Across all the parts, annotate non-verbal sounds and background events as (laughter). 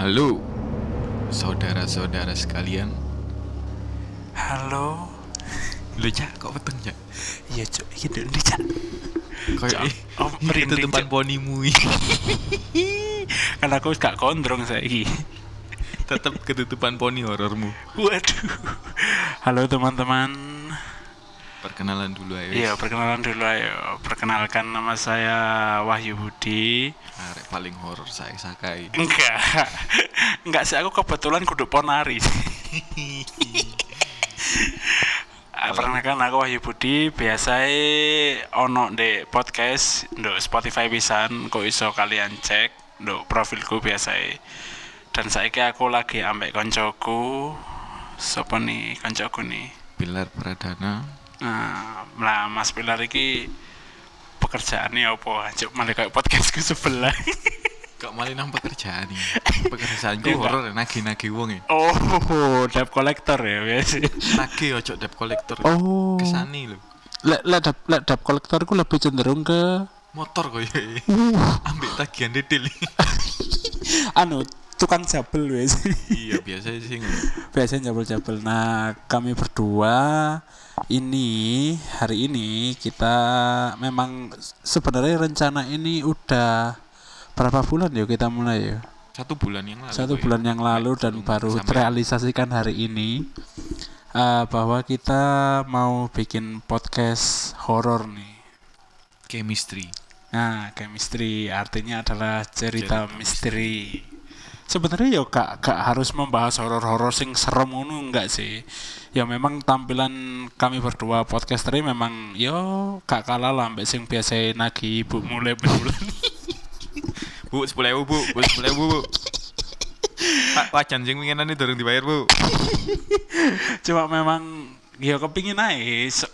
Halo, saudara-saudara sekalian. Halo. Lu cak, kok peteng cak? Iya. Iki ndek ndi, Cak? Kayak oh, tempat ponimu (laughs) Kan aku gak gondrong saiki. Tetap ketutupan poni horormu. Waduh. Halo teman-teman. Perkenalan dulu ayo. Iya, perkenalan dulu ayo. Perkenalkan nama saya Wahyu Budi. Arek paling horor saya sakai. Enggak. (laughs) Enggak sih, aku kebetulan kudu ponari. (laughs) Ah, Perkenalkan aku Wahyu Budi, biasanya ono di podcast nduk Spotify pisan kok iso kalian cek nduk profilku biasanya. Dan saiki aku lagi ambek koncoku. Sopo nih koncoku nih? Pilar Pradana. Nah, lah Mas Pilar iki pekerjaannya apa? Cuk malah kayak podcastku sebelah. (laughs) Kok malah nang pekerjaan nih? Pekerjaanku Iya, horor nagih-nagih wong ya. oh, debt collector ya biasa. Nagih ojo debt collector. Oh. Kesani lho. Lek lek debt lek debt collector ku lebih cenderung ke Motor kok ya. uh, Ambil tagihan detail. (laughs) anu tukang jabel wes. iya, biasa sih. (laughs) Biasanya jabel-jabel. Nah, kami berdua ini hari ini kita memang sebenarnya rencana ini udah berapa bulan ya kita mulai ya? Satu bulan yang lalu. Satu ya. bulan yang lalu dan Belum baru sampai- terrealisasikan hari ini eh, bahwa kita mau bikin podcast horor nih. chemistry. Nah, chemistry artinya adalah cerita, Cerita misteri. Sebenarnya ya gak, gak harus membahas horor-horor sing serem ngono enggak sih. Ya memang tampilan kami berdua podcaster ini memang yo gak kalah lah mbak sing biasa nagi ibu mulai bulan. (laughs) Bu, sepuluh ribu, bu, bu, sepuluh ribu, bu. Pak, wajan sing winginan durung dibayar, bu. (laughs) Cuma memang ya kepingin aja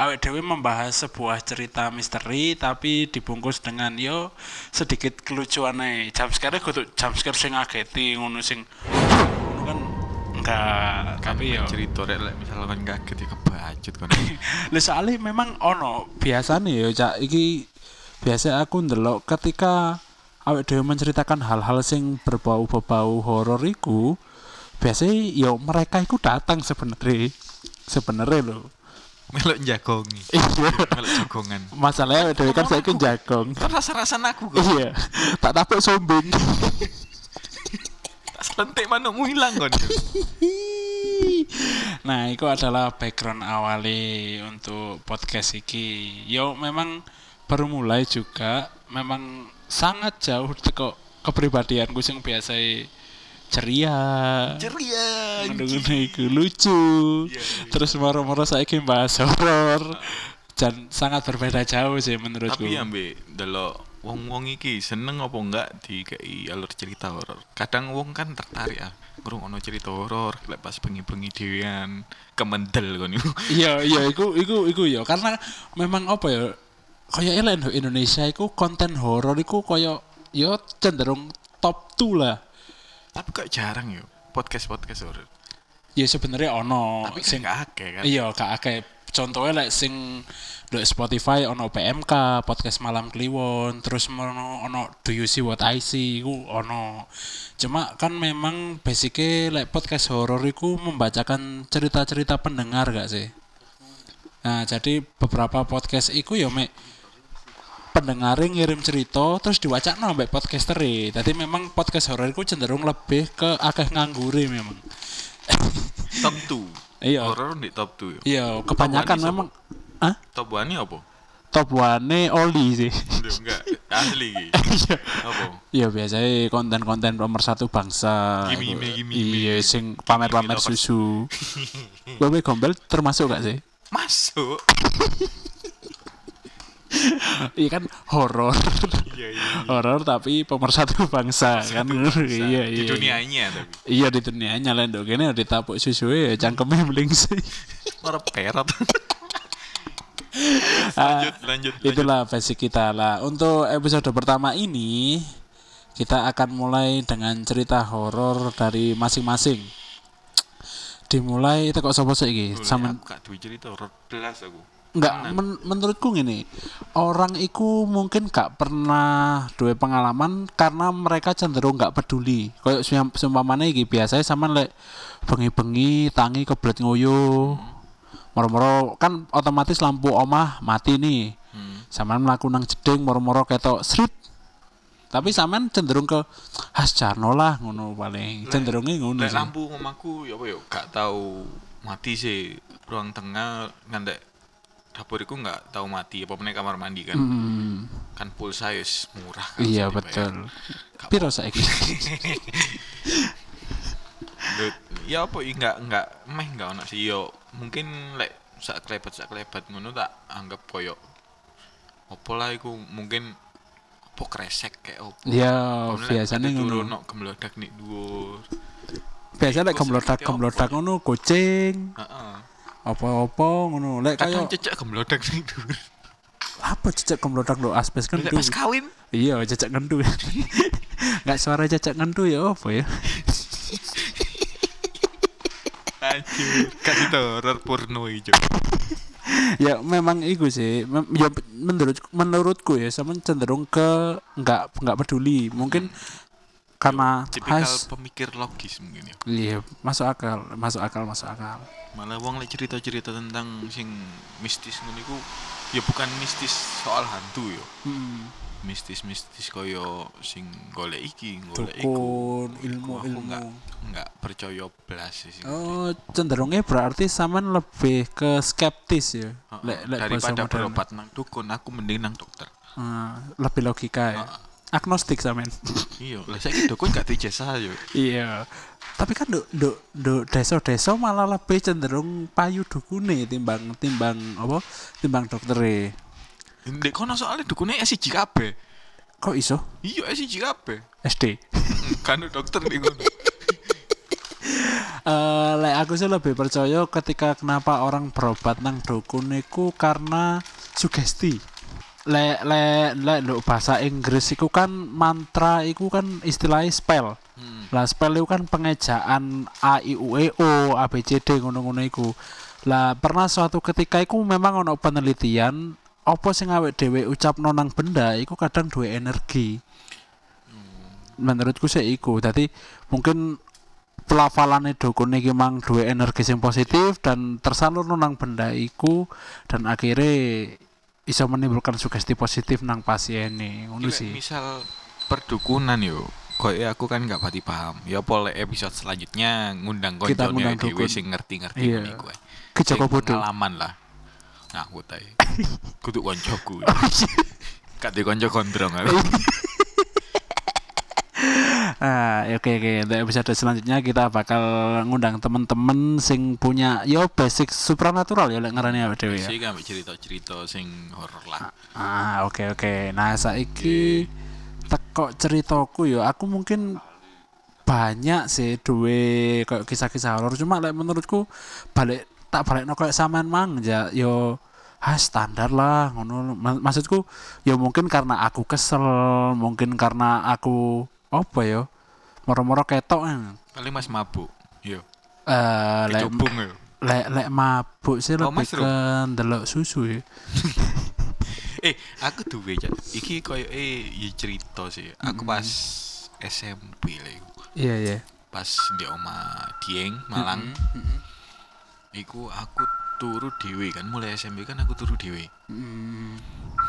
awet dewi membahas sebuah cerita misteri tapi dibungkus dengan yo sedikit kelucuan aja jumpscare kudu jumpscare sing ngageti ngono sing ngono kan enggak tapi yo. Cerita rek lek misalkan kaget ya kebacut kan. (laughs) Lah soalnya memang ono biasanya ya cak iki biasa aku ndelok ketika awet dhewe menceritakan hal-hal sing berbau-bau horor iku biasanya ya mereka iku datang sebenarnya sebenarnya loh Melok jagongi. iya Melok jagongan. masalahnya awet dhewe kan saya jagong Kan rasa-rasa aku kok. iya tak tapuk sombing Tak selentik manukmu hilang kon. nah itu adalah background awali untuk podcast iki yo memang baru mulai juga memang sangat jauh teko kepribadianku sing biasa ceria. Ceria. ngono iku lucu. Terus moro-moro saiki bahas horor. Dan sangat berbeda jauh sih menurutku. Tapi ambe delok wong-wong iki seneng apa enggak di alur cerita horor. Kadang wong kan tertarik ah ngrungokno cerita horor lek pas bengi-bengi dhewean kemendel kon iku. (laughs) iya iya iku iku iku ya. Karena memang apa ya kaya Indonesia iku konten horor iku kaya ya cenderung top 2 lah Tapi kok jarang yo podcast-podcast horor. ya sebenarnya ono Tapi sing sing akeh kan. iya gak akeh contohnya lek sing nduk Spotify ono PMK podcast malam kliwon terus ono ono Do You See What I See iku ono cuma kan memang basicnya lek podcast horor iku membacakan cerita-cerita pendengar gak sih nah jadi beberapa podcast iku ya mek pendengar ngirim cerita terus diwacak ambek podcaster jadi memang podcast horor iku cenderung lebih ke akeh ngangguri memang Top 2. Iya. Horor di top 2 yo. iya kebanyakan Top memang ah Top 1 ini apa? top one oli sih enggak asli. (laughs) Iya. Apa? Iya biasanya konten-konten nomor satu bangsa. Iya, sing pamer-pamer susu. Babe gombel termasuk gak sih? Masuk. (laughs) Iya kan horor. Iya iya. horor tapi pemersatu bangsa kan. Iya iya. Di dunianya tapi. Iya di dunianya lah nduk kene ditapuk susu ya cangkeme melingsih. Marah perot. (laughs) Ah, lanjut, lanjut, lanjut. Itulah basic kita lah. Untuk episode pertama ini kita akan mulai dengan cerita horor dari masing-masing. Dimulai itu kok sapa sih iki? Gak duwe cerita horor belas aku. Enggak, men- menurutku gini, orang itu mungkin gak pernah duwe pengalaman karena mereka cenderung gak peduli. Kayak seumpam- seumpamane iki biasanya sama lek bengi-bengi tangi kebelet ngoyo. Moro-moro kan otomatis lampu omah mati nih. Hmm. Sampean mlaku nang jeding moro-moro ketok srit. Tapi sampean cenderung ke has jarno lah ngono paling. Cenderungnya ngono lampu omahku ya apa ya gak tahu mati sih ruang tengah ngandek dapuriku nggak tahu mati apa meneh kamar mandi kan. Hmm, kan pulsa ya murah kan iya betul. Piro saiki? Ya apa ya nggak nggak meh nggak ono sih. Yo mungkin lek sak klebat sak klebat ngono tak anggap koyo opo lah iku mungkin opo kresek kayak opo Ya, biasanya ngono. turun gemlodak nih dhuwur. Biasa lek gemlodak apa? ngono kucing heeh apa-apa ngono. Lek kadang kaya cecek gemlodak nih dhuwur. Apa cecek gemlodak lo aspes lek kentu pas kawin. Iya cecek kentu (laughs) nggak suara cecek kentu ya apa ya? Anjir, kasih tau horror porno ijo. ya memang itu sih. Mem- ya menurut menurutku ya sama cenderung ke nggak nggak peduli. Mungkin karena Tipikal khas pemikir logis mungkin ya. iya masuk akal masuk akal masuk akal Malah wong lek cerita-cerita tentang sing mistis ngono iku ya bukan mistis soal hantu ya. hmm. Mistis-mistis koyo sing golek iki, golek iku. ilmu Aku ilmu nggak nggak percaya blas sih. sing Oh, cenderungnya berarti saman lebih ke skeptis ya. Heeh, Lek lek bahasa daripada berobat nang dukun, aku mending nang dokter. Ah, lebih logika ya. Heeh. Agnostik samen. Iya, lah saiki dukun gak dijasa yo. iya. Tapi kan duk duk duk desa-desa malah lebih cenderung payu dukune timbang timbang apa? Timbang doktere. Ndek kono soalnya dukune SIJ kabeh. Kok iso? Iya SIJ kabeh. SD. kan dokter di ngono. Eh, lek aku sih lebih percaya ketika kenapa orang berobat nang dukun karena sugesti. Lek lek lek nduk bahasa Inggris iku kan mantra iku kan istilahnya spell. Hmm. Lah spell itu kan pengejaan A I U E O A B C D ngono-ngono iku. Lah pernah suatu ketika iku memang ono penelitian apa sing awake dhewe ucapno nang benda iku kadang duwe energi. Menurutku sih iku. Dadi mungkin pelafalannya dukun iki mang duwe energi sing positif dan tersalur nang benda iku dan akhirnya bisa menimbulkan sugesti positif nang pasien nih ngono sih. misal perdukunan yo Kok aku kan nggak pati paham. Ya boleh episode selanjutnya ngundang ngundang dhewe sing ngerti-ngerti Iya. ngene iku. ae. Ki Joko Sing Bodo. Pengalaman lah. Nah, (laughs) aku tahu. Kudu koncoku. Gak di konco gondrong aku. Ah, ya oke oke. Untuk episode selanjutnya kita bakal ngundang temen-temen sing punya yo basic supranatural ya lek ngarani awake dhewe ya. Sih kan cerita-cerita sing horor lah. Ah, oke oke. Nah, saiki teko ceritaku yo aku mungkin banyak sih duwe kayak kisah-kisah horor cuma lek menurutku balik tak balik no kayak saman mang ya yo ah standar lah ngono Ma- maksudku ya mungkin karena aku kesel mungkin karena aku apa yo moro-moro ketok eh Paling Mas mabuk. Yo. Eh, lek Kecubung yo. lek lek mabuk sih Oh, lebih ke ndelok susu ya (laughs) Eh, aku duwe Cak. Iki koyo eh ya cerita sih. Aku pas SMP lah iku. iya iya Pas di oma Dieng Malang. Iku aku turu dhewe kan mulai SMP kan aku turu dhewe. Mm.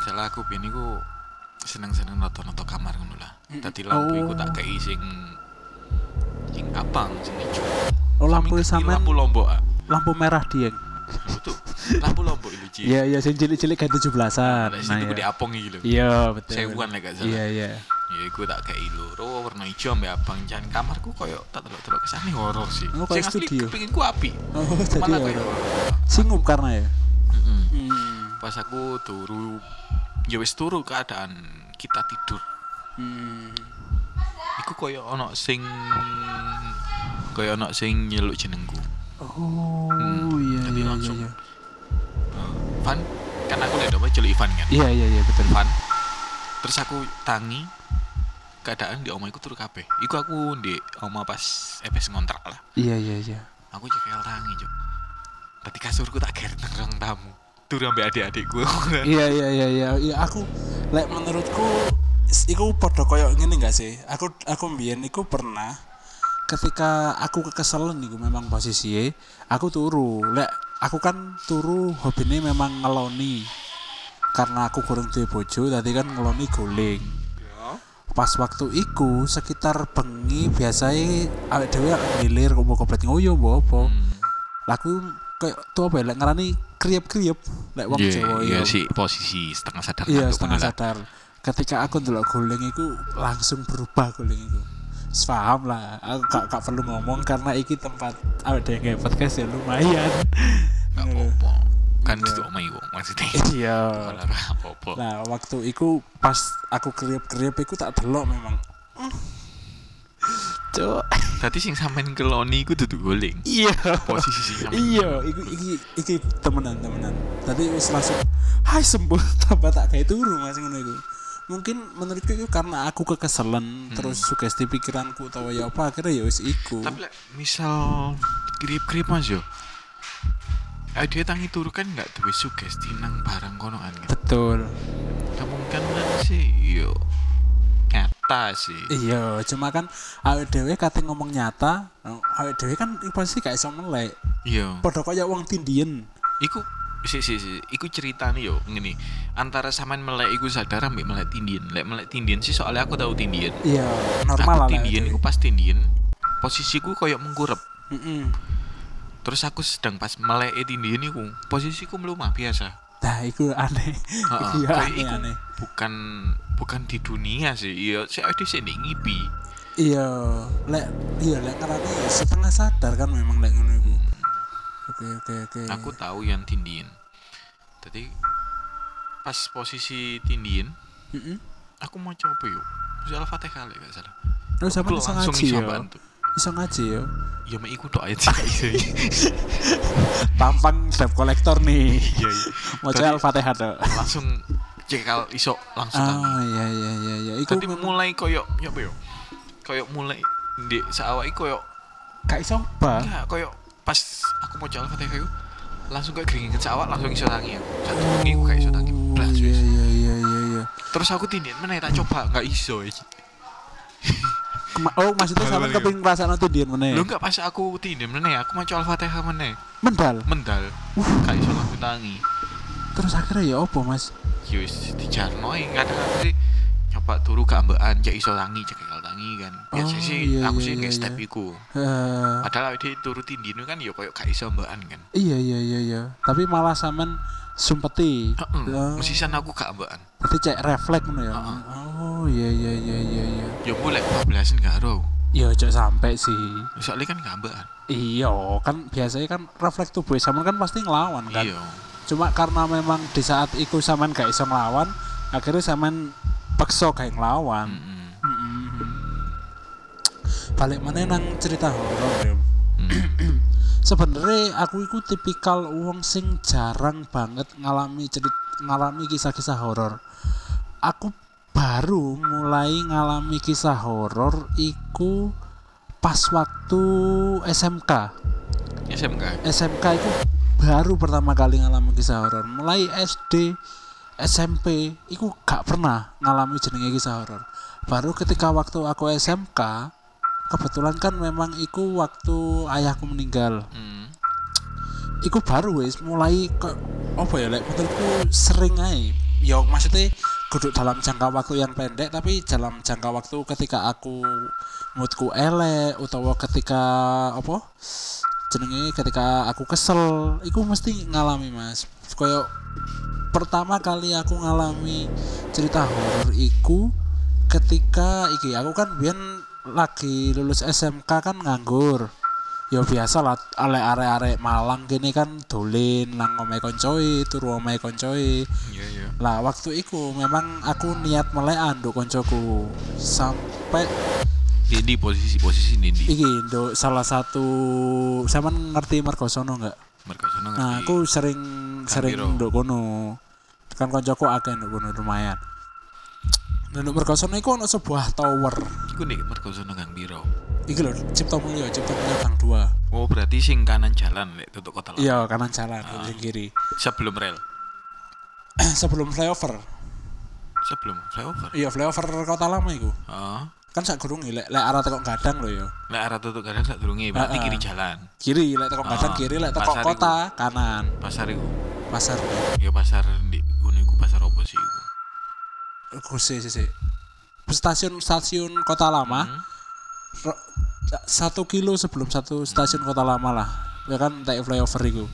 Salah aku biyen iku seneng-seneng noto-noto kamar ngono lah. Dadi lampu iku tak kei sing sing abang sing ijo. oh lampu sampean lampu lombok. ah. lampu merah dieng Betul. Lampu lombok itu Ci. Iya iya sing cilik-cilik kayak tujuh belasan. Lah Nah, situ iya. apong iki lho. Iya betul. Sewuan lah gak salah. Iya iya. Ya iku tak kei loro warna ijo ambek abang jan kamarku koyo tak delok-delok kesane horor sih. Oh, kayak Sing asli studio. kepinginku api. Oh (laughs) jadi koyo Singup karena ya. Mm-mm. Hmm. Pas aku turu ya wis turu keadaan kita tidur. Hmm. Iku koyo ono sing koyo ono sing nyeluk jenengku. Oh Hmm, iya jadi iya langsung. iya. Uh, Van kan aku lihat apa celuk Ivan kan. Iya iya iya betul. Van. Terus aku tangi keadaan di oma iku turu kabeh. Iku aku di oma pas EPS ngontrak lah. Iya iya iya. Aku cekel tangi, Cuk. Berarti kasurku tak geret nang ruang tamu. turu ambek adik-adikku. iya iya iya iya iya aku lek menurutku iku podo koyo ngene gak sih? Aku aku mbiyen iku pernah ketika aku kekeselan iku memang posisi aku turu. Lek aku kan turu hobine memang ngeloni. Karena aku kurang duwe bojo tadi kan ngeloni guling. Pas waktu iku sekitar bengi biasanya awake dhewe ngilir kumpul komplit ngoyo mbok apa. Laku kayak tuh apa ya lek ngarani kriep-kriep lek wong Jawa iya ya. sih posisi setengah sadar Iya setengah ngono lah. Ketika aku ndelok guling itu langsung berubah guling itu. Paham lah, aku gak, gak perlu ngomong karena iki tempat awake dhewe nge podcast ya lumayan. Gak apa-apa. Kan itu omai wong maksudnya. Iya. Nah, waktu iku pas aku kriep-kriep iku tak delok memang. (laughs) Cuk. Tadi sing sampean keloni iku duduk guling. Iya. Posisi sing. Iya, iki iki iki temenan temenan. Tadi wis langsung, hai sembuh (laughs) tambah tak kayak turu mas ngono iku. Mungkin menurutku itu karena aku kekeselan terus sugesti pikiranku atau ya apa akhirnya ya wis iku. Tapi lek misal krip-krip Mas yo. Dia tangi turu kan nggak duwe sugesti nang barang kono kan. gitu. Betul. Kemungkinan sih yo nyata sih. Iya, cuma kan dhewe kate ngomong nyata, awake dhewe kan pasti gak iso melek. Iya. Padha kaya wong tindien. Iku si si si iku ceritane yo ngene. Antara sampean melek iku sadar ambek melek tindien. Lek melek tindien sih soalnya aku tahu tindien. Iya, normal lah. aku tindien iku pas tindien posisiku koyo mengkurep. Heeh. Terus aku sedang pas melek tindien iku posisiku melumah biasa. Nah, iku aneh. Heeh, Iya, kayak aneh, iku aneh. bukan bukan di dunia sih. Iya, saya ada sih ning ngipi. Iya, lek iya lek karena ya setengah sadar kan memang lek ngono iku. Oke oke oke. Aku tahu yang tindien. Tadi pas posisi tindien, Heeh. aku mau coba yuk. Terus Al-Fatihah lek gak salah. Terus sampe iso ngaji ya. Iso ngaji ya. Ya mek iku tok aja gak iso. Tampang debt kolektor nih. Iya, iya. Tadi Al-Fatihah tok. langsung cekal iso langsung. Ah iya iya iya iya. Iku Tadi mulai koyo ya apa yo? Koyo mulai di saawak iku koyo gak iso ba. enggak koyo pas aku mau jalan Fatihah iku langsung kayak geringan saawak langsung iso tangi aku. Satu bengi aku gak iso tangi. Blas, Iya iya iya iya iya. Terus aku tindien meneh tak coba enggak iso iki. Ma- Oh maksudnya sampean Balik-balik. kepengin ngrasakno tindian meneh. Lu enggak pas aku tindien meneh aku mau Al-Fatihah meneh. Mendal. Mendal. Gak iso langsung tangi. Terus akhirnya ya apa, Mas? Ya wis dijarno aku sih nyoba turu gak ambekan cek iso tangi cek Biasa Oh, sih iya, aku iya, sih iya, nggak step iya. iku. Eh, Padahal dia turu tindien kan ya koyo gak iso ambekan kan. iya iya iya iya. Tapi malah sampean sumpeti. Oh. Mesisan aku gak ambekan. Berarti cek refleks ngono ya. Heeh. Oh iya iya iya iya iya. Ya boleh 14 gak ero. Ya cek sampai sih. Soalnya kan gak ambekan. Iya, kan biasanya kan refleks tubuh sampean kan pasti ngelawan kan. Iya. Cuma karena memang di saat iku sampean gak iso ngelawan, akhirnya sampean pekso kayak ngelawan. Mm-mm. Mm-mm. Balik mana nang cerita horor ya. (clears throat) Sebenarnya aku iku tipikal wong sing jarang banget ngalami cerit ngalami kisah-kisah horor. Aku baru mulai ngalami kisah horor iku pas waktu SMK. SMK. SMK itu baru pertama kali ngalami kisah horor. Mulai SD, SMP, itu gak pernah ngalami jenenge kisah horor. Baru ketika waktu aku SMK, kebetulan kan memang iku waktu ayahku meninggal. Mm. Iku baru wis mulai ke apa ya lek menurutku sering aja. Ya maksudnya kudu dalam jangka waktu yang pendek tapi dalam jangka waktu ketika aku moodku elek utawa ketika apa jenenge ketika aku kesel iku mesti ngalami mas koyo pertama kali aku ngalami cerita horor iku ketika iki aku kan biyen lagi lulus SMK kan nganggur ya biasa lah arek-arek Malang gini kan dolin nang omahe koncoe turu omahe koncoe Iya, iya. lah waktu itu memang aku niat melekan nduk koncoku sampai Dindi posisi posisi Dindi. iki nduk salah satu sama ngerti Margosono nggak Mereka sono ngerti. nah aku sering sering Gambiro. nduk kono kan koncoku akeh nduk kono lumayan Nah, nduk Margosono iku ono sebuah tower Iku nih mereka sono Gang Biro. iki lho Cipta Mulya Cipta Mulya Gang 2 Oh berarti sing kanan jalan lek tutup kota iya kanan jalan di kiri Sebelum rel. (clears throat) sebelum flyover. Sebelum flyover. Iya, flyover Kota Lama iku. Oh. Kan sak gurung lek lek arah teko Gadang lho ya. Lek arah tutuk kadang sak durunge berarti Heeh. kiri jalan. Kiri lek teko Gadang Ah, kiri lek teko pasar kota kanan. Pasar iku. Pasar. Ya pasar di iku pasar opo sih iku? Iku sih sih. Stasiun stasiun Kota Lama. Hmm. satu kilo sebelum satu stasiun Kota Lama lah. Ya kan tak flyover iku.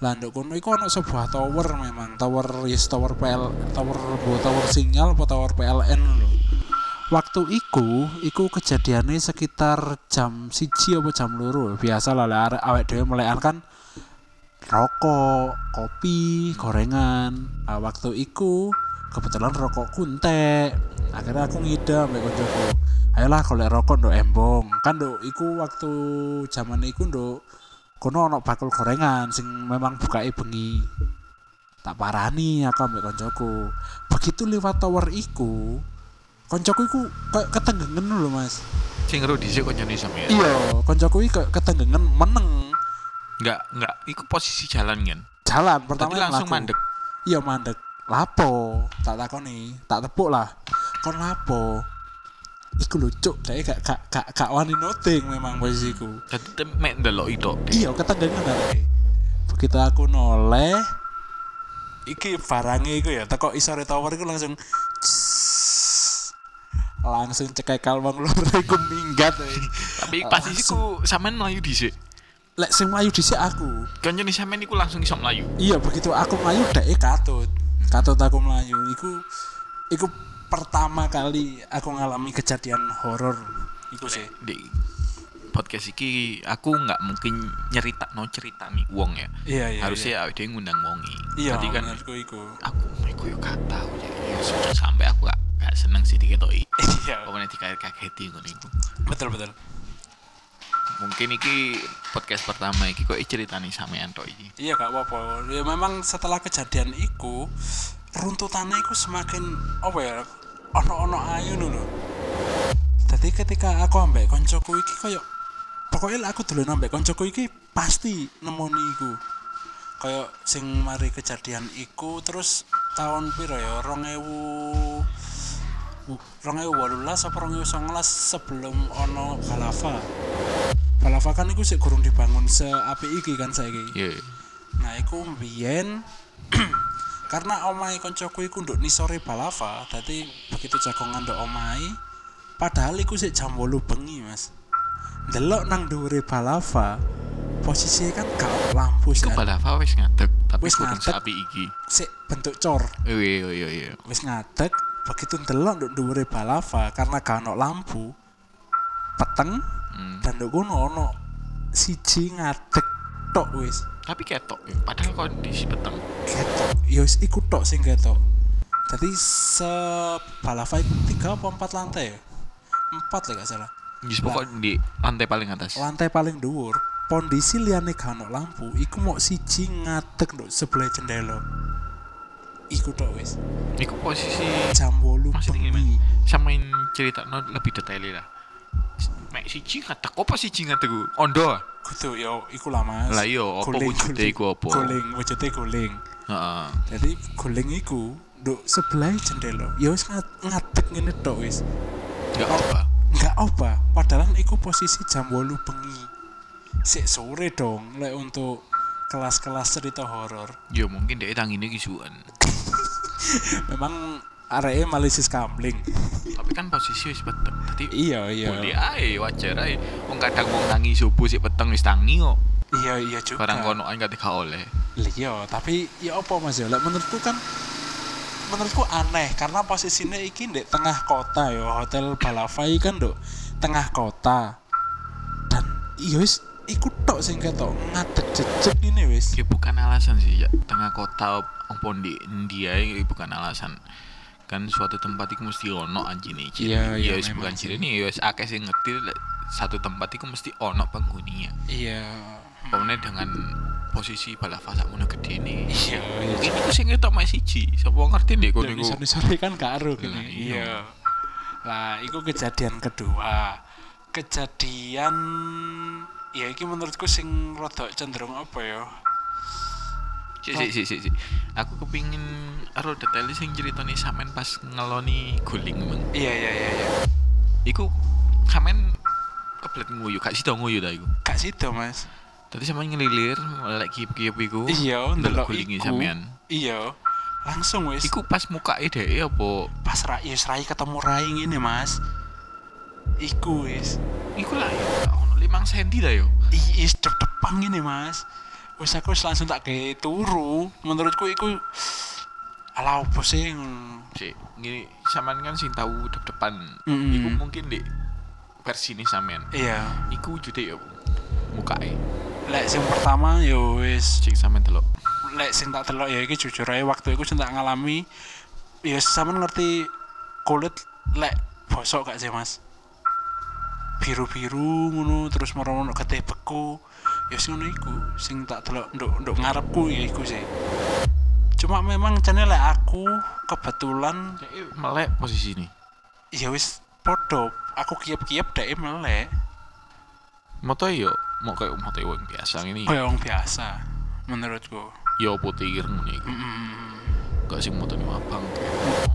Lah nduk kono iku ono sebuah tower memang, tower yes tower PL, tower bo tower sinyal apa tower PLN lho. Waktu iku, iku kejadiannya sekitar jam siji apa jam loro. Biasa lah lah awake dhewe melekan kan rokok, kopi, gorengan. Nah, waktu iku kebetulan rokok kuntek. Akhirnya aku ngide ambek koncoku. Ayolah golek rokok nduk embong. Kan nduk iku waktu zaman iku nduk kono ono bakul gorengan sing memang bukae bengi. Tak parani aku ambek koncoku. Begitu lewat tower iku, koncoku iku kayak ketenggengen lho, Mas. Sing ngeru dhisik koncone sampean. Iya, koncoku iki kayak ketenggengen meneng Enggak, enggak. Iku posisi jalan kan. jalan pertama Tapi langsung mlaku. mandek. iya mandek lapo tak takoni tak tepuk lah kon lapo iku lucu kayak gak gak gak gak wani noting memang posisiku mek ndelok itu. iya ketenggengan arek begitu aku noleh iki barangnya iku ya teko isore tower iku langsung langsung cekekal wong loro (laughs) iku minggat. Tapi pas isiku sampean melayu dhisik. lek sing mlayu dhisik aku Koncone sampean iku langsung iso melayu. iya begitu aku melayu dhek katut katut aku melayu iku iku pertama kali aku ngalami kejadian horor iku sih Di podcast iki aku nggak mungkin nyerita no cerita nih uang ya. iya iya Harusnya awake dhewe ngundang wongi. iya, Tadi iya kan menurutku iku aku aku yo gak tahu ya sampai aku gak, gak seneng sih diketoki. iya Pokoknya dikaget-kageti ngono iku. betul betul Mungkin iki podcast pertama iki kok ceritani sampean tok iki. iya gak apa-apa. Ya memang setelah kejadian iku runtutannya iku semakin apa ya ono-ono ayu lho jadi ketika aku ambek koncoku iki koyo pokoknya aku dulu ambek koncoku iki pasti nemoni iku. Kayak sing mari kejadian iku terus tahun piro ya rong ewu rong ewu songolas sebelum ono Balava Balava kan iku sih kurung dibangun seapi iki kan saiki Iya. Nah, iku mbiyen (clears throat) karena omahe koncoku iku nduk nisore Balava, dadi begitu jagongan nduk omahe, padahal iku sik jam 8 bengi, Mas. Delok nang dhuwure Balava, posisinya kan gak lampu sih. balava wis ngadeg, tapi Wis kurang sapi iki. Sik bentuk cor, Iya iya iya. wis ngadeg, begitu ndelok nduk dhuwure Balava karena gak ono lampu. Peteng Hmm. kono ono siji ngadeg tok wis. Tapi ketok, ya. padahal kondisi peteng. ketok ya wis iku tok sing ketok jadi se balava iku tiga apa empat lantai ya empat lah gak salah Jis pokok di lantai paling atas. lantai paling dhuwur kondisi liyane gak ono lampu iku mau siji ngadeg nduk sebelah jendela iku tok wis Iku posisi jam 8 maksudnya bengi? Samain cerita no lebih detail lah. Mek siji ngadeg apa siji ngadeg? Ondo. kudu yo iku lah mas Lah iya, apa wujude iku apa? guling wujude guling Heeh. jadi guling iku nduk sebelah jendela ya wis ngad- ngadeg ngene tok wis Enggak apa. nggak apa padahal iku posisi jam 8 bengi sik sore dong lek untuk kelas-kelas cerita horor Ya mungkin dia tangine kisuan. (laughs) memang areke malisis kamling Tapi kan posisi wis peteng. Tadi iya iya boleh ae wajar ae. Wong kadang wong tangi subuh sik peteng wis tangi kok. iya iya juga Barang kono ae gak oleh. Lah, iya tapi ya apa mas ya lek menurutku kan menurutku aneh karena posisinya iki di tengah kota ya hotel Balavai kan dok tengah kota dan iya wis iku tok sing ketok ngadeg jejeg ini wis Ya bukan alasan sih ya. Tengah kota opo di India ini bukan alasan. Kan suatu tempat itu mesti ono anjine ciri. Iya, iya, ya wis bukan nih, ya wis akeh sing ngerti satu tempat itu mesti ono penghuninya. iya Pokoknya dengan posisi balava sakmono gede nih. iya iya itu sing ketok mek siji. Sapa ngerti ndek kono Yo, iku. sore kan karo gini. Lah, iya. Iya. Lah, itu kejadian kedua. Kejadian ya iki menurutku sing rada cenderung apa ya? Si si si si. si. Aku kepingin aro detail sing ceritane sampean pas ngeloni guling emang. Iya iya iya iya. Iku sampean kebelet nguyu, gak sida nguyu ta iku. Gak sido, Mas. Tadi sampean ngelilir lek kiyep-kiyep iku. Iya, ndelok gulingi sampean. Iya. Langsung wis Iku pas muka dhek apa pas rai rai ketemu rai ngene, Mas. Iku wis. iku lah ono 5 cm ta yo. Is depan ngene, Mas. Wis aku langsung tak gawe turu. Menurutku iku ala opo sih. Sik, ngene sampean kan sing tahu dep-depan. Mm-mm. Iku mungkin di versi ini sampean. Iya. Iku wujude ya mukae Lek sing pertama yo wis sing sampean delok. lek sing tak delok ya iki jujur ae waktu iku sing tak ngalami ya sampean ngerti kulit lek bosok gak sih Mas biru-biru ngono terus merono getih beku ya sing ngono iku sing tak delok nduk nduk ngarepku ya iku sih cuma memang lek aku kebetulan melek posisi ini. ya wis podo aku kiep-kiep dek melek Moto yo mau kayak moto wong biasa ini. kaya wong biasa menurutku Yo putih ngono iku. Mm-mm. Gak sing moto abang.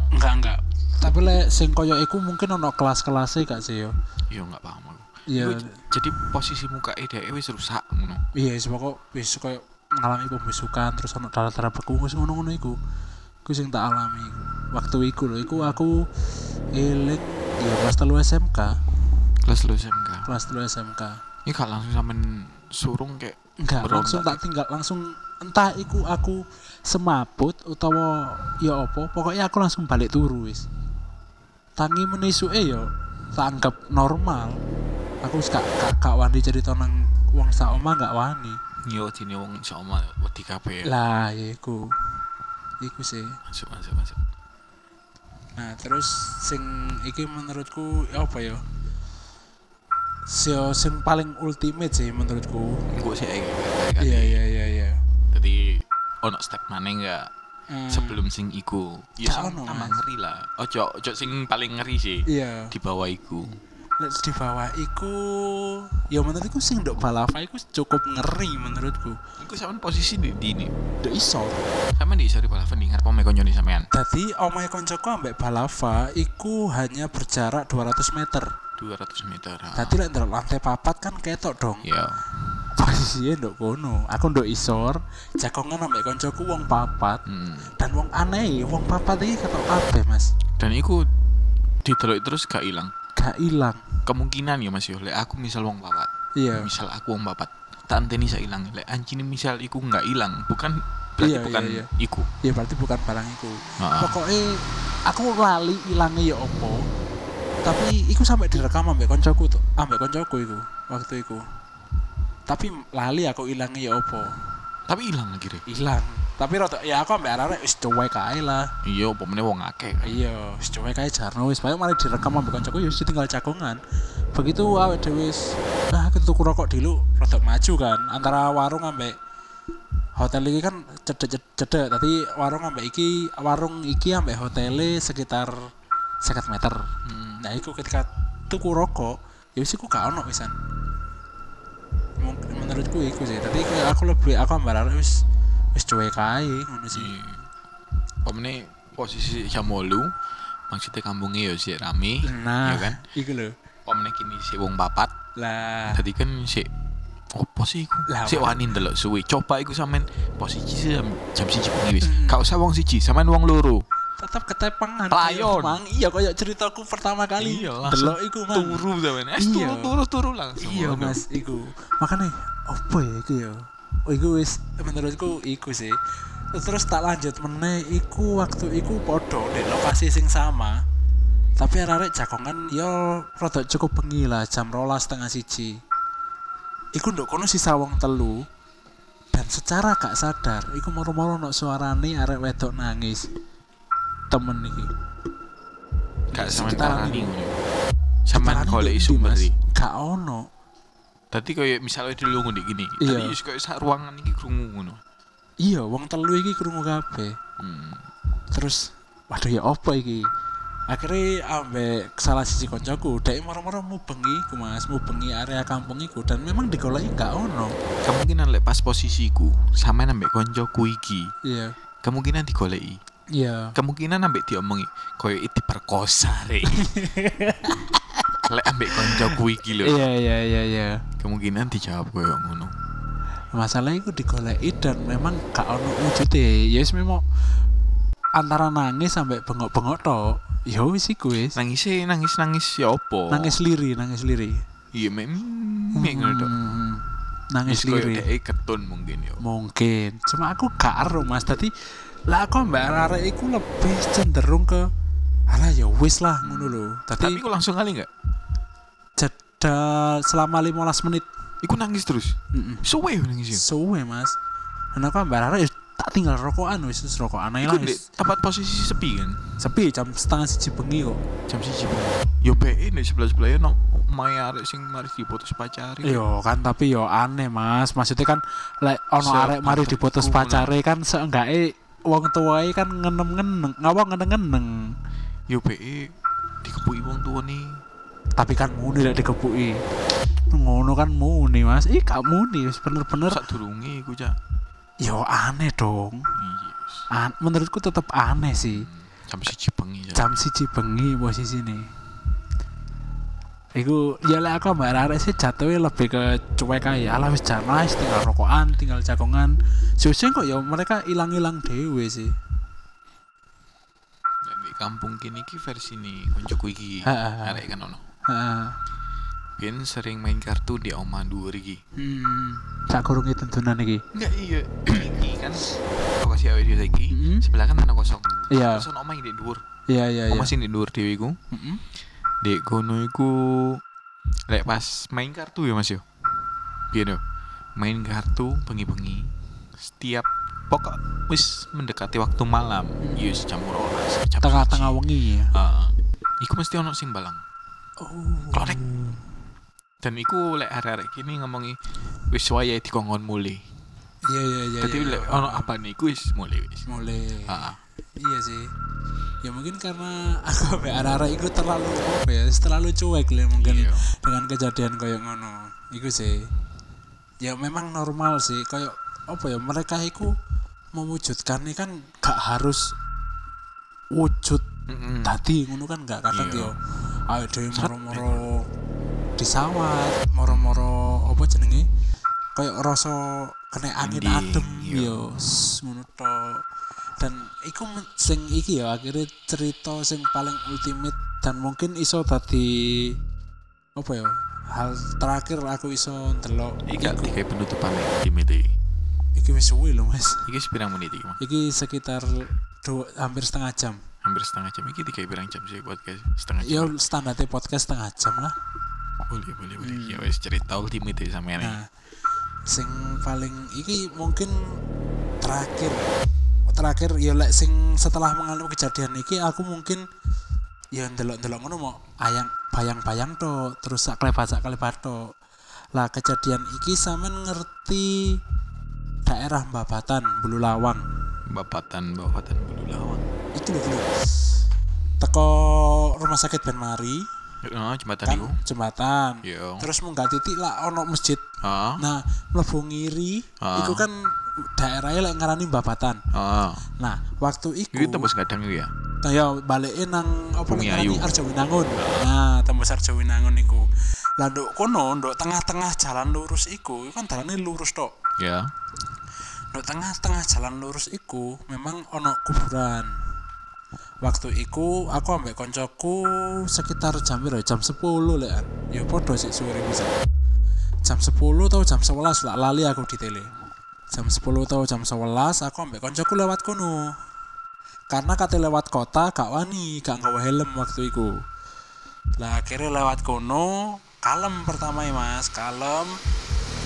enggak enggak tapi lek sing koyo iku mungkin ono kelas-kelasnya gak sih yo Yo nggak paham aku. Iya. Jadi posisi muka dhek wis rusak ngono. iya wis pokok wis koyo ngalami pembusukan terus ono darah-darah beku wis ngono-ngono iku iku sing tak alami iku waktu iku lho iku aku eling ya kelas telu SMK Kelas lu SMK. kelas telu SMK Ini gak langsung sampean surung kayak enggak langsung ya? tak tinggal langsung entah iku aku semaput utawa ya apa pokoknya aku langsung balik turu wis tangi menisuke ya tak anggap normal aku wis gak gak, gak wani cerita nang wong sak omah gak wani Yo dene wong sama wedi kabeh. lah ya iku iku sih Masuk masuk masuk. nah terus sing iki menurutku ya apa ya Sio sing paling ultimate sih menurutku Engko sih iya iya iya iya Jadi ono step mana enggak Hmm. sebelum sing iku. Ya sama, ngeri lah. Ojo ojo sing paling ngeri sih. iya Di bawah iku. Lek di bawah iku ya menurutku sing ndok balava iku cukup ngeri menurutku Iku sampean posisi di di ini. ndok iso Sampean di balapan di ngarep omahe koncone sampean. dadi omahe koncoku ambek balava iku hanya berjarak 200 meter 200 meter. ah. dadi lek ndelok lantai papat kan ketok dong Ya. posisinya ndok kono aku ndok isor jagongan ambek koncoku wong papat Hmm. dan wong aneh wong papat iki ketok kabeh mas Dan iku didelok terus gak ilang. Gak ilang Kemungkinan ya Mas yo, lek aku misal wong papat. iya Misal aku wong papat. Tak anteni sak ilang. Lek anjing misal iku nggak ilang, bukan berarti Iya, bukan iya, iya. iku. ya berarti bukan barang iku Heeh. pokoknya aku lali ilangnya ya opo tapi iku sampai direkam ambek koncoku tuh ambek koncoku iku waktu iku tapi lali aku ilangnya ya opo Tapi ilang lagi deh. ilang tapi rada ya aku ambek arek wis cuek ae lah. Iya, apa meneh wong akeh iya wis cuek ae jarno wis banyak malah direkam ambek koncoku ya wis tinggal cakongan begitu awake dhewe wis ah kita tuku rokok dulu rada maju kan. Antara warung ambek hotel iki kan cedek cedek tadi warung ambek iki warung iki ambek hotel sekitar 50 meter. Hmm. nah iku ketika tuku rokok ya wis iku gak ono Mung- menurutku iku sih. Tadi aku lebih aku ambek arek wis wis cuek ae ngono sih Iya. Apa meneh posisi jam 8 maksudnya kampungnya ya sih rame, nah ya kan? iku lho Apa meneh kini si wong papat, lah tadi kan si opo sih iku? Lah, Si apa? wani ndelok suwe. Coba iku sampean posisi sih jam jam 1 bengi wis. Hmm. Gak usah wong siji, sampean wong loro. tetap ketepangan Pelayon. Mang iya kayak ceritaku pertama kali Iya, delok iku mang Turu sampean. Eh, Iya. turu turu turu langsung. iya mas iku makanya apa ya iku ya iku wis menurutku iku sih. Terus tak lanjut meneh iku waktu iku podo di lokasi sing sama. Tapi arek jagongan yo rada cukup bengi lah jam rolas setengah siji. Iku nduk kono sisa wong telu. Dan secara gak sadar iku moro-moro no suarane arek wedok nangis. Temen iki. Gak ini. ngono. Sampean Sekitaran golek iki, isu Mas. gak ono Tadi kayak misalnya dulu ngono gini. Iya. Tadi wis kayak sak ruangan iki krungu ngono. iya wong telu iki krungu kabeh Hmm. terus waduh ya apa iki akhirnya ambek salah sisi koncoku dek moro-moro mubengi ku mas mubengi area kampung iku dan memang digoleki gak ono kemungkinan lek pas posisiku sama ambek koncoku iki iya kemungkinan digoleki iya kemungkinan ambek diomongi koyo itu diperkosa rek (laughs) lek ambek koncoku iki lho. Iya iya iya iya. Kemungkinan dijawab koyo ngono. Masalah itu digoleki dan memang gak ono wujude ya wis memang antara nangis sampai bengok-bengok tok ya wis iku wis. Nangis nangis nangis ya opo nangis liri nangis liri. Iya mem mem ngono tok. Hmm, nangis liri. dek ketun mungkin yo. Mungkin. Cuma aku gak ero mas. Tadi lah aku mbak arek iku lebih cenderung ke alah ya wis lah ngono lho. Tapi tadi aku langsung kali nggak jeda selama 15 menit. Iku nangis terus. Mm-mm. suwe yo nangis yo. Suwe mas. Dan aku mbak arek ya tak tinggal rokokan wis wis rokokan ae lah tempat posisi sepi kan? Sepi jam setengah siji bengi kok. Jam siji yo be nek sebelah sebelah no maya arek sing mari diputus pacari. Yo kan tapi yo aneh mas. Maksudnya kan lek ono arek mari diputus aku pacare kan seenggaknya wong tuae kan ngenem ngeneng ngawa ngeneng ngeneng yo be dikepuki wong tua nih tapi kan muni lek dikepuki ngono kan muni mas. Ih gak muni wis bener-bener. Sak durunge iku cak. Yo aneh dong. Yes. An- menurutku tetep aneh sih. Jam siji bengi cak. Jam siji bengi posisi nih Iku ya lek aku mbak arek sih jatuhnya lebih ke cuek aja alah wis jan lah, wis tinggal rokokan tinggal jagongan. Sesuk kok ya mereka ilang-ilang dewe sih. Kampung kini ki versi nih koncoku iki. Arek kan ono Heeh. Biyen sering main kartu di oma iki hmm sak kurunge tentunan iki enggak iya iki kan lokasi awake dhewe saiki Mm-mm. sebelah kan tanah kosong iya terus ono omah di dhuwur iya iya iya omah sing di dhuwur dhewe iku Mm-mm. Dek kono iku lek pas main kartu ya Mas yo. Piye yo? Main kartu bengi-bengi setiap pokok wis mendekati waktu malam, ya wis jam 12, jam tengah-tengah siji. wengi ya Heeh. iku mesti ono sing balang. Oh Klorek. Dan iku lek arek-arek kini ngomongi wis wayahe dikongkon mulai. iya iya iya Dadi iya. lek ono apa niku wis mulai wis. mulai Heeh. iya sih ya mungkin karena aku be arek-arek iku terlalu apa ya terlalu cuek lah mungkin Iya. dengan kejadian kayak ngono iku sih ya memang normal sih kayak apa ya mereka iku mewujudkan ini kan gak harus wujud Mm-mm. tadi ngono kan gak kadang Iya. yo ayo dhewe moro-moro disawat moro-moro apa jenenge kayak rasa kena angin adem iya. yo ngono dan iku sing iki ya akhirnya cerita sing paling ultimate dan mungkin iso tadi apa ya hal terakhir aku iso ndelok Iki kayak penutupan di media. iki wis suwe lho Mas Iki sepirang menit iki, Mas? iki sekitar dua, hampir setengah jam Hampir setengah jam. Iki tiga pirang jam sih podcast setengah jam. ya standarnya podcast setengah jam lah. Boleh boleh boleh. Ya wes cerita ultimate ya sama ini. Nah, sing paling iki mungkin terakhir. Terakhir ya lek sing setelah mengalami kejadian iki aku mungkin ya ndelok-ndelok ngono mau ayang bayang-bayang to terus sak klebat sak klebat to lah kejadian iki sampean ngerti daerah Babatan Bulu Lawang bapatan bapatan itu lho lho teko rumah sakit Ben Mari oh jembatan kan jembatan yo terus munggah titik lah ono masjid ah Nah, mlebu ngiri Ah. iku kan daerahnya lek ngarani Babatan. ah Nah, waktu iku itu tembus kadang itu ya nah, ya balikin nang apa ngarani. Arjawinangun. Nah, tembus Arjawinangun iku. Lah nduk kono, nduk tengah-tengah jalan lurus iku, iku kan dalane lurus tok. ya Nduk tengah-tengah jalan lurus iku memang ono kuburan. Waktu iku aku ambek koncoku sekitar jam piro? Jam 10 lek. Ya padha sik suwe bisa. Jam 10 atau jam 11 lah lali aku di tele. Jam 10 atau jam 11 aku ambek koncoku lewat kono. Karena kate lewat kota gak wani, gak nggawa helm waktu iku. Lah akhirnya lewat kono, kalem pertama ya Mas, kalem.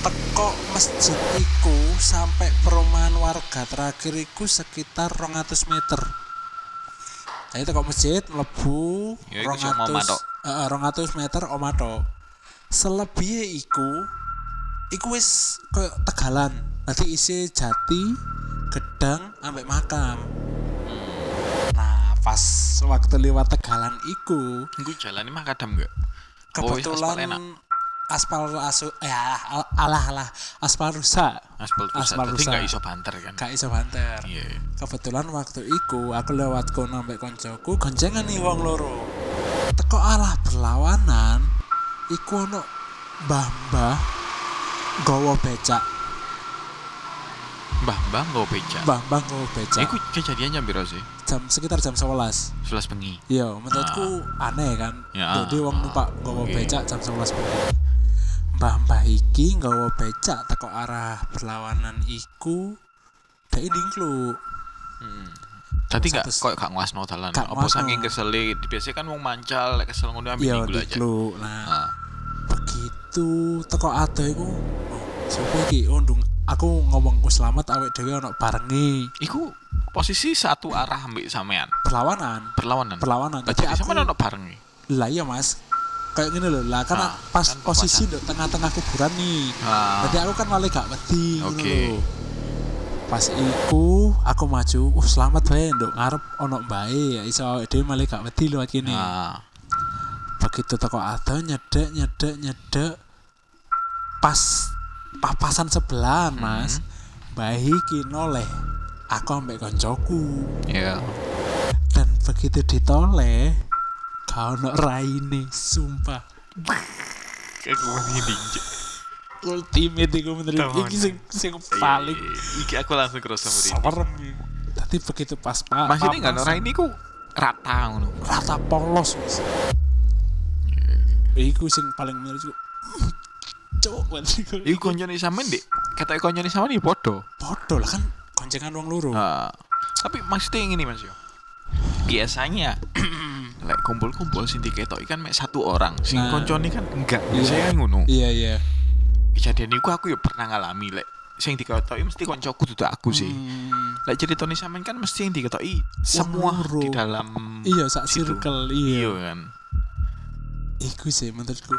Teko masjid iku sampai perumahan warga terakhir iku sekitar 200 meter. Jadi teko masjid mlebu Ya, iku cuma omah tok. Heeh, 200 meter omah tok. Selebihnya iku iku wis koyo tegalan. Nanti isi jati, gedang, ambek makam. Nah, pas waktu lewat tegalan iku Iku jalan mah enggak. Oh, wis aspal kebetulan enak. Aspal asu ya al- alah alah aspal rusak Aspal rusak. Aspal Tapi rusak. enggak iso banter kan. gak iso banter Iya. kebetulan waktu iku aku lewat kono ambek koncoku goncengan nih wong loro teko alah berlawanan iku ono mbah-mbah gowo becak Mbah-mbah nggo beca. mbah-mbah gowo becak Iku kejadiannya piro sih? jam sekitar jam 11 11 bengi. Iya, menurutku aneh kan. Ya, Jadi wong ah, numpak nggawa oke. becak jam 11 bengi. Mbah-mbah iki nggawa becak teko arah berlawanan iku dek dingklu. Tadi enggak Satu- kok gak nguasno dalan. Gak Apa saking kesel biasanya kan wong mancal lek kesel ngono ambil Iya, minggu aja. dingklu. Nah, Ah. begitu teko ado iku oh, sapa iki? Oh, ndung aku ngomong ku selamat awake dhewe ono barenge Iku posisi satu arah ambek sampean. perlawanan. Perlawanan. Perlawanan. Jadi Jadi aku sampean ono bareng. lah iya Mas. Kayak gini loh, lah karena Ah, pas kan posisi di tengah-tengah kuburan nih. Ah. Jadi aku kan malah gak wedi ngono Oke. lho. Pas iku aku maju, uh selamat wae nduk ngarep ono bae ya iso awake dhewe malah gak wedi lewat kene. Ah. Begitu teko ado nyedek nyedek nyedek pas papasan sebelah Hmm. Mas. Mbah iki noleh aku ambek koncoku Iya. dan begitu ditoleh kau ono raine sumpah Aku mesti ninja. ultimate menurut Tahu, iki sing sing paling Iki aku langsung kerasa merinding. serem tapi begitu pas pak Mas ini enggak ora ini ku rata ngono. rata polos mas iku sing paling menurutku banget iku koncone sampean Dik. Ketoke koncone sampean iki padha. podo lah kan koncengan wong loro Ah. Tapi maksudnya yang ini Mas yo. Biasanya (clears throat) lek kumpul-kumpul sing diketoki kan mek satu orang. Sing Nah. koncone kan enggak. Iya. Biasanya kan ngono. iya iya Kejadian iku aku ya pernah ngalami lek sing diketoki mesti koncoku dudu aku sih. Hmm, Lek ceritane sampean kan mesti yang diketoki semua di dalam iya sak circle Iya iya kan. iku sih menurutku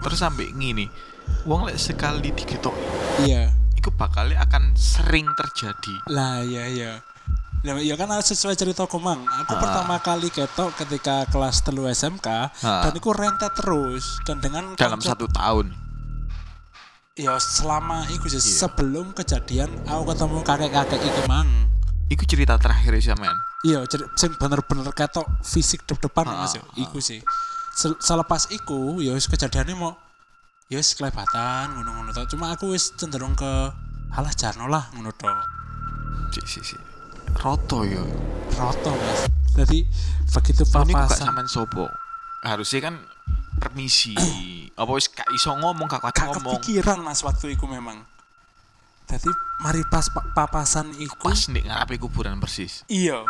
Terus sampai ngini. Wong lek sekali diketoki iya iku bakalnya akan sering terjadi. lah iya iya Lah, ya kan sesuai cerita komang. Aku Ah. pertama kali ketok ketika kelas telu SMK Ah. dan itu rentet terus dan dengan dalam konco- satu tahun. ya selama itu sih Iya. sebelum kejadian aku ketemu kakek-kakek itu mang Iku cerita terakhir sih sampean. iya cer- sing bener-bener ketok fisik dep-depan Ah, mas ya ah. iku sih Sel- selepas iku ya kejadiannya mau ya wis kelebatan ngono-ngono cuma aku wis cenderung ke alah jarno lah ngono tok Si si si. Roto yo. roto mas jadi begitu papasan sampean sopo? Harusnya kan permisi. (coughs) Apa wis gak iso ngomong gak kuat ngomong. kepikiran mas waktu itu memang jadi mari pas pa- papasan iku Pas nih ngarepe kuburan persis. iya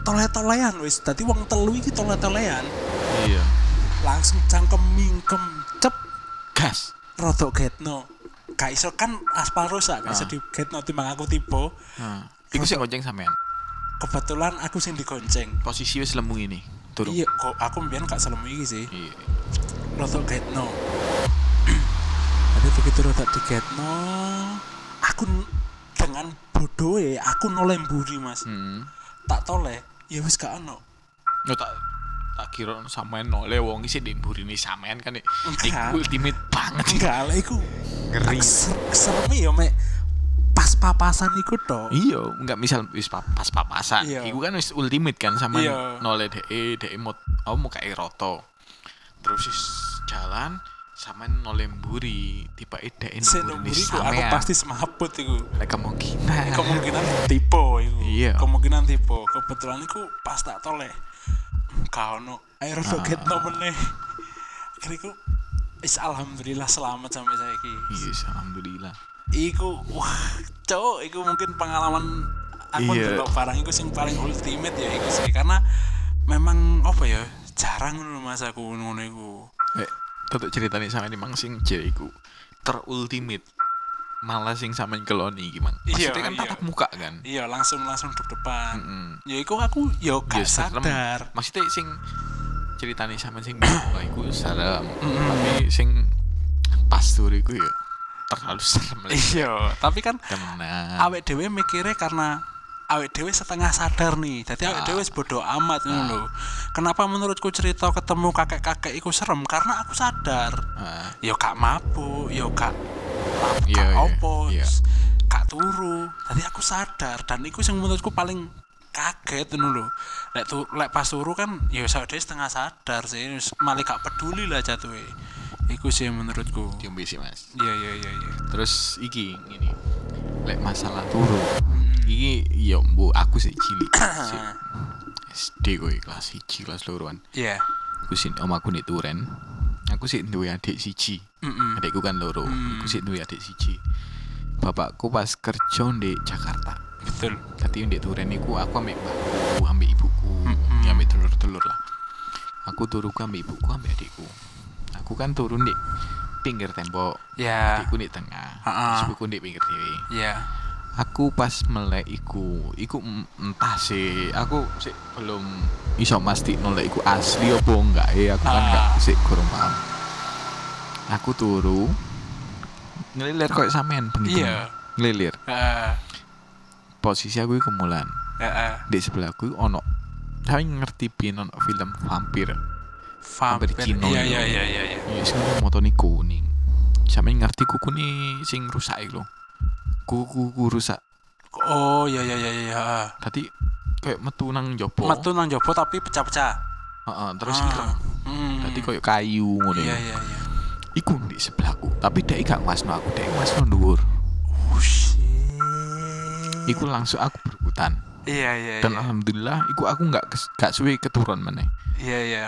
tole-tolean wis dadi wong telu iki tole-tolean Iya. langsung cangkem mingkem cep Gas. rodok getno gak iso kan aspal rusak gak iso Ah. di getno timbang aku Nah. Iku sing gonceng sampean. kebetulan aku sing digonceng Posisi wis lemu ini. Turun. iya kok aku mbiyen gak selemu iki sih Iya. rodok getno (clears throat) jadi begitu rodok di getno aku dengan bodoh aku noleh mburi mas Hmm. tak toleh ya wis gak ono Yo tak tak kira sampean noleh wong iki di mburine sampean kan iku ultimate banget. enggak lah iku Ngeri. ser serem ya mek papasan iku tok Iya, enggak misal wis pa- pas papasan. Iya. Iku kan wis ultimate kan sama noleh DE, DE mau oh mau kayak roto. Terus wis jalan sama noleh mburi, tiba ide Sing mburi mburi ku aku pasti semaput iku Lek kemungkinan. (laughs) kemungkinan tipe iku Iya. kemungkinan tipe kebetulan iku pas tak toleh gak ono air Ah. get no meneh akhirnya is alhamdulillah selamat sampai saiki Yes, alhamdulillah. iku wah cowok iku mungkin pengalaman aku Iya. ndelok barang iku sing paling ultimate ya iku sih karena memang apa ya jarang ngono mas aku ngono iku Eh, tetep ceritanya sama ini mang sing cewek iku terultimate. Malah sing sampean keloni iki, Mang. Iya, Maksudnya kan iya. tatap muka kan. iya langsung langsung deg depan Mm-mm. ya iku aku yo Ya gak serem. sadar Maksudnya sing ceritanya sama sing wah iku serem. Tapi sing pas tur iku ya terlalu serem iya tapi kan Temenan. awet dhewe mikirnya karena awake dhewe setengah sadar nih. Jadi awake dhewe wis bodo amat ngono lho. Kenapa menurutku cerita ketemu kakek-kakek iku serem? Karena aku sadar. Ah, Yo gak mabuk, yo gak Iya, gak iya, opo, iya. gak turu. Tadi aku sadar dan iku sing menurutku paling kaget lho. Lek tu, lek pas turu kan ya sadar setengah sadar sih, malah gak peduli lah jatuhe. Iku sih menurutku. diombe sih mas Iya iya iya iya. terus iki ini lek masalah turu iki yo bu aku sih cilik (coughs) sik SD kowe kelas 1 kelas loroan Iya. aku sih om aku nih turen aku sih duwe adik siji Mm-mm. adikku kan loro aku sih duwe adik siji bapakku pas kerja di Jakarta Betul. Tadi di turen iku aku ambek mbakku, ambek ibuku, ya ambek telur-telur lah. Aku turu ku ambek ibuku, ambek adikku. Aku kan turun di pinggir tembok, Ya. adikku di tengah, Ha-ha. terus ibuku di pinggir dewe. Iya. Aku pas melek iku, iku entah sih, aku sih belum iso masti nolak iku asli apa enggak ya, aku kan enggak sih kurang paham. Aku turu ngelilir kok sampean begitu. Iya. Ngelilir. Heeh. Posisi aku iku kemulan. Heeh. di sebelahku ono saya ngerti pin ono film vampir Vampir. Cino Iya iya iya iya ya sing motone kuning sampe ngerti kuku nih sing rusak iku lho kuku kuku rusak Oh iya iya iya iya. tadi kayak metu nang jopo Metu nang jopo tapi pecah-pecah. Heeh, terus Ah. Hmm. tadi kayak kayu ngono Iya ya iya iya. iku di sebelahku tapi dia gak ngasno aku dia ngasno dhuwur shit. Iku langsung aku berebutan Iya iya dan iya. alhamdulillah iku aku nggak kes- gak suwe keturun meneh Iya iya.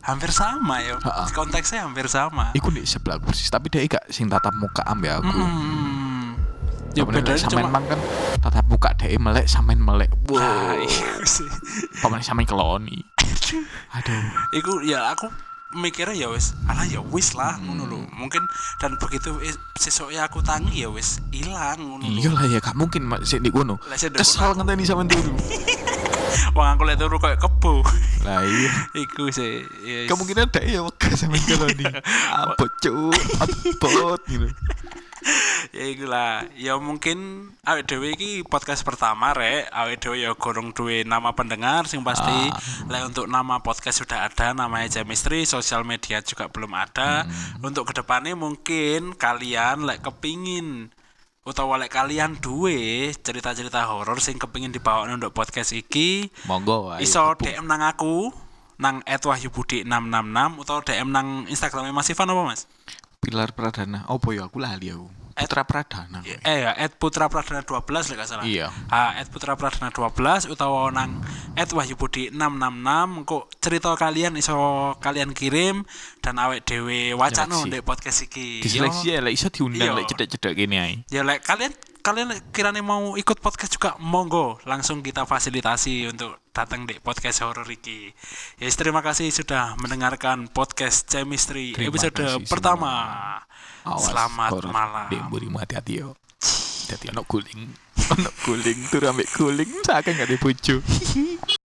Hampir sama ya. Ha-ha. Konteksnya hampir sama. iku di sebelahku persis tapi dia gak sing tatap muka ambek aku Hmm. Ya Ya bedanya sampean mang kan tatap muka dhek melek sampean melek. Ah, Wow. iya sih. Pamane sampean keloni. Aduh. Iku ya aku mikirnya ya wis, alah ya wis lah ngono lho. Mungkin dan begitu is- sesuknya aku tangi ya wis ilang ngono. Iya lah ya gak mungkin mak sik di di Kesal ngenteni sampean turu. (laughs) Wong aku lek turu koyo kebo. Lah iya. (laughs) Iku sih. Ya, Kemungkinan dhek ya wegah sampean (laughs) keloni. Abot cuk, abot gitu. Ya iku lah. Ya mungkin awake dhewe iki podcast pertama rek. Awake dhewe ya gorong duwe nama pendengar sing pasti lek untuk nama podcast sudah ada namanya Chemistry, sosial media juga belum ada. Untuk ke depannya mungkin kalian lek kepingin utawa lek kalian duwe cerita-cerita horor sing kepingin dibawa untuk podcast iki Monggo ayo. iso DM nang aku nang @wahyubudi666 utawa DM nang Instagramnya Mas Ivan apa Mas? Pilar Pradana. Opo ya aku lali aku. Putra Pradana. Eh ya, at Putra Pradana 12 lek salah. Iya. Ah, at Putra Pradana 12 utawa nang at Wahyubudi 666 kok cerita kalian iso kalian kirim dan awek dhewe wacano ndek podcast iki. Diseleksi Yo, ya lek iso diundang Iya. lek cedek-cedek kene ae. Ya lek kalian kalian kirane mau ikut podcast juga monggo langsung kita fasilitasi untuk datang di podcast horor iki. Ya terima kasih sudah mendengarkan podcast Chemistry Terima episode kasih pertama. Awas, Selamat horor. malam. Dek mburimu hati-hati yo. Dadi ono guling. Ono guling turu ambek guling saking gak ada bojo. (laughs)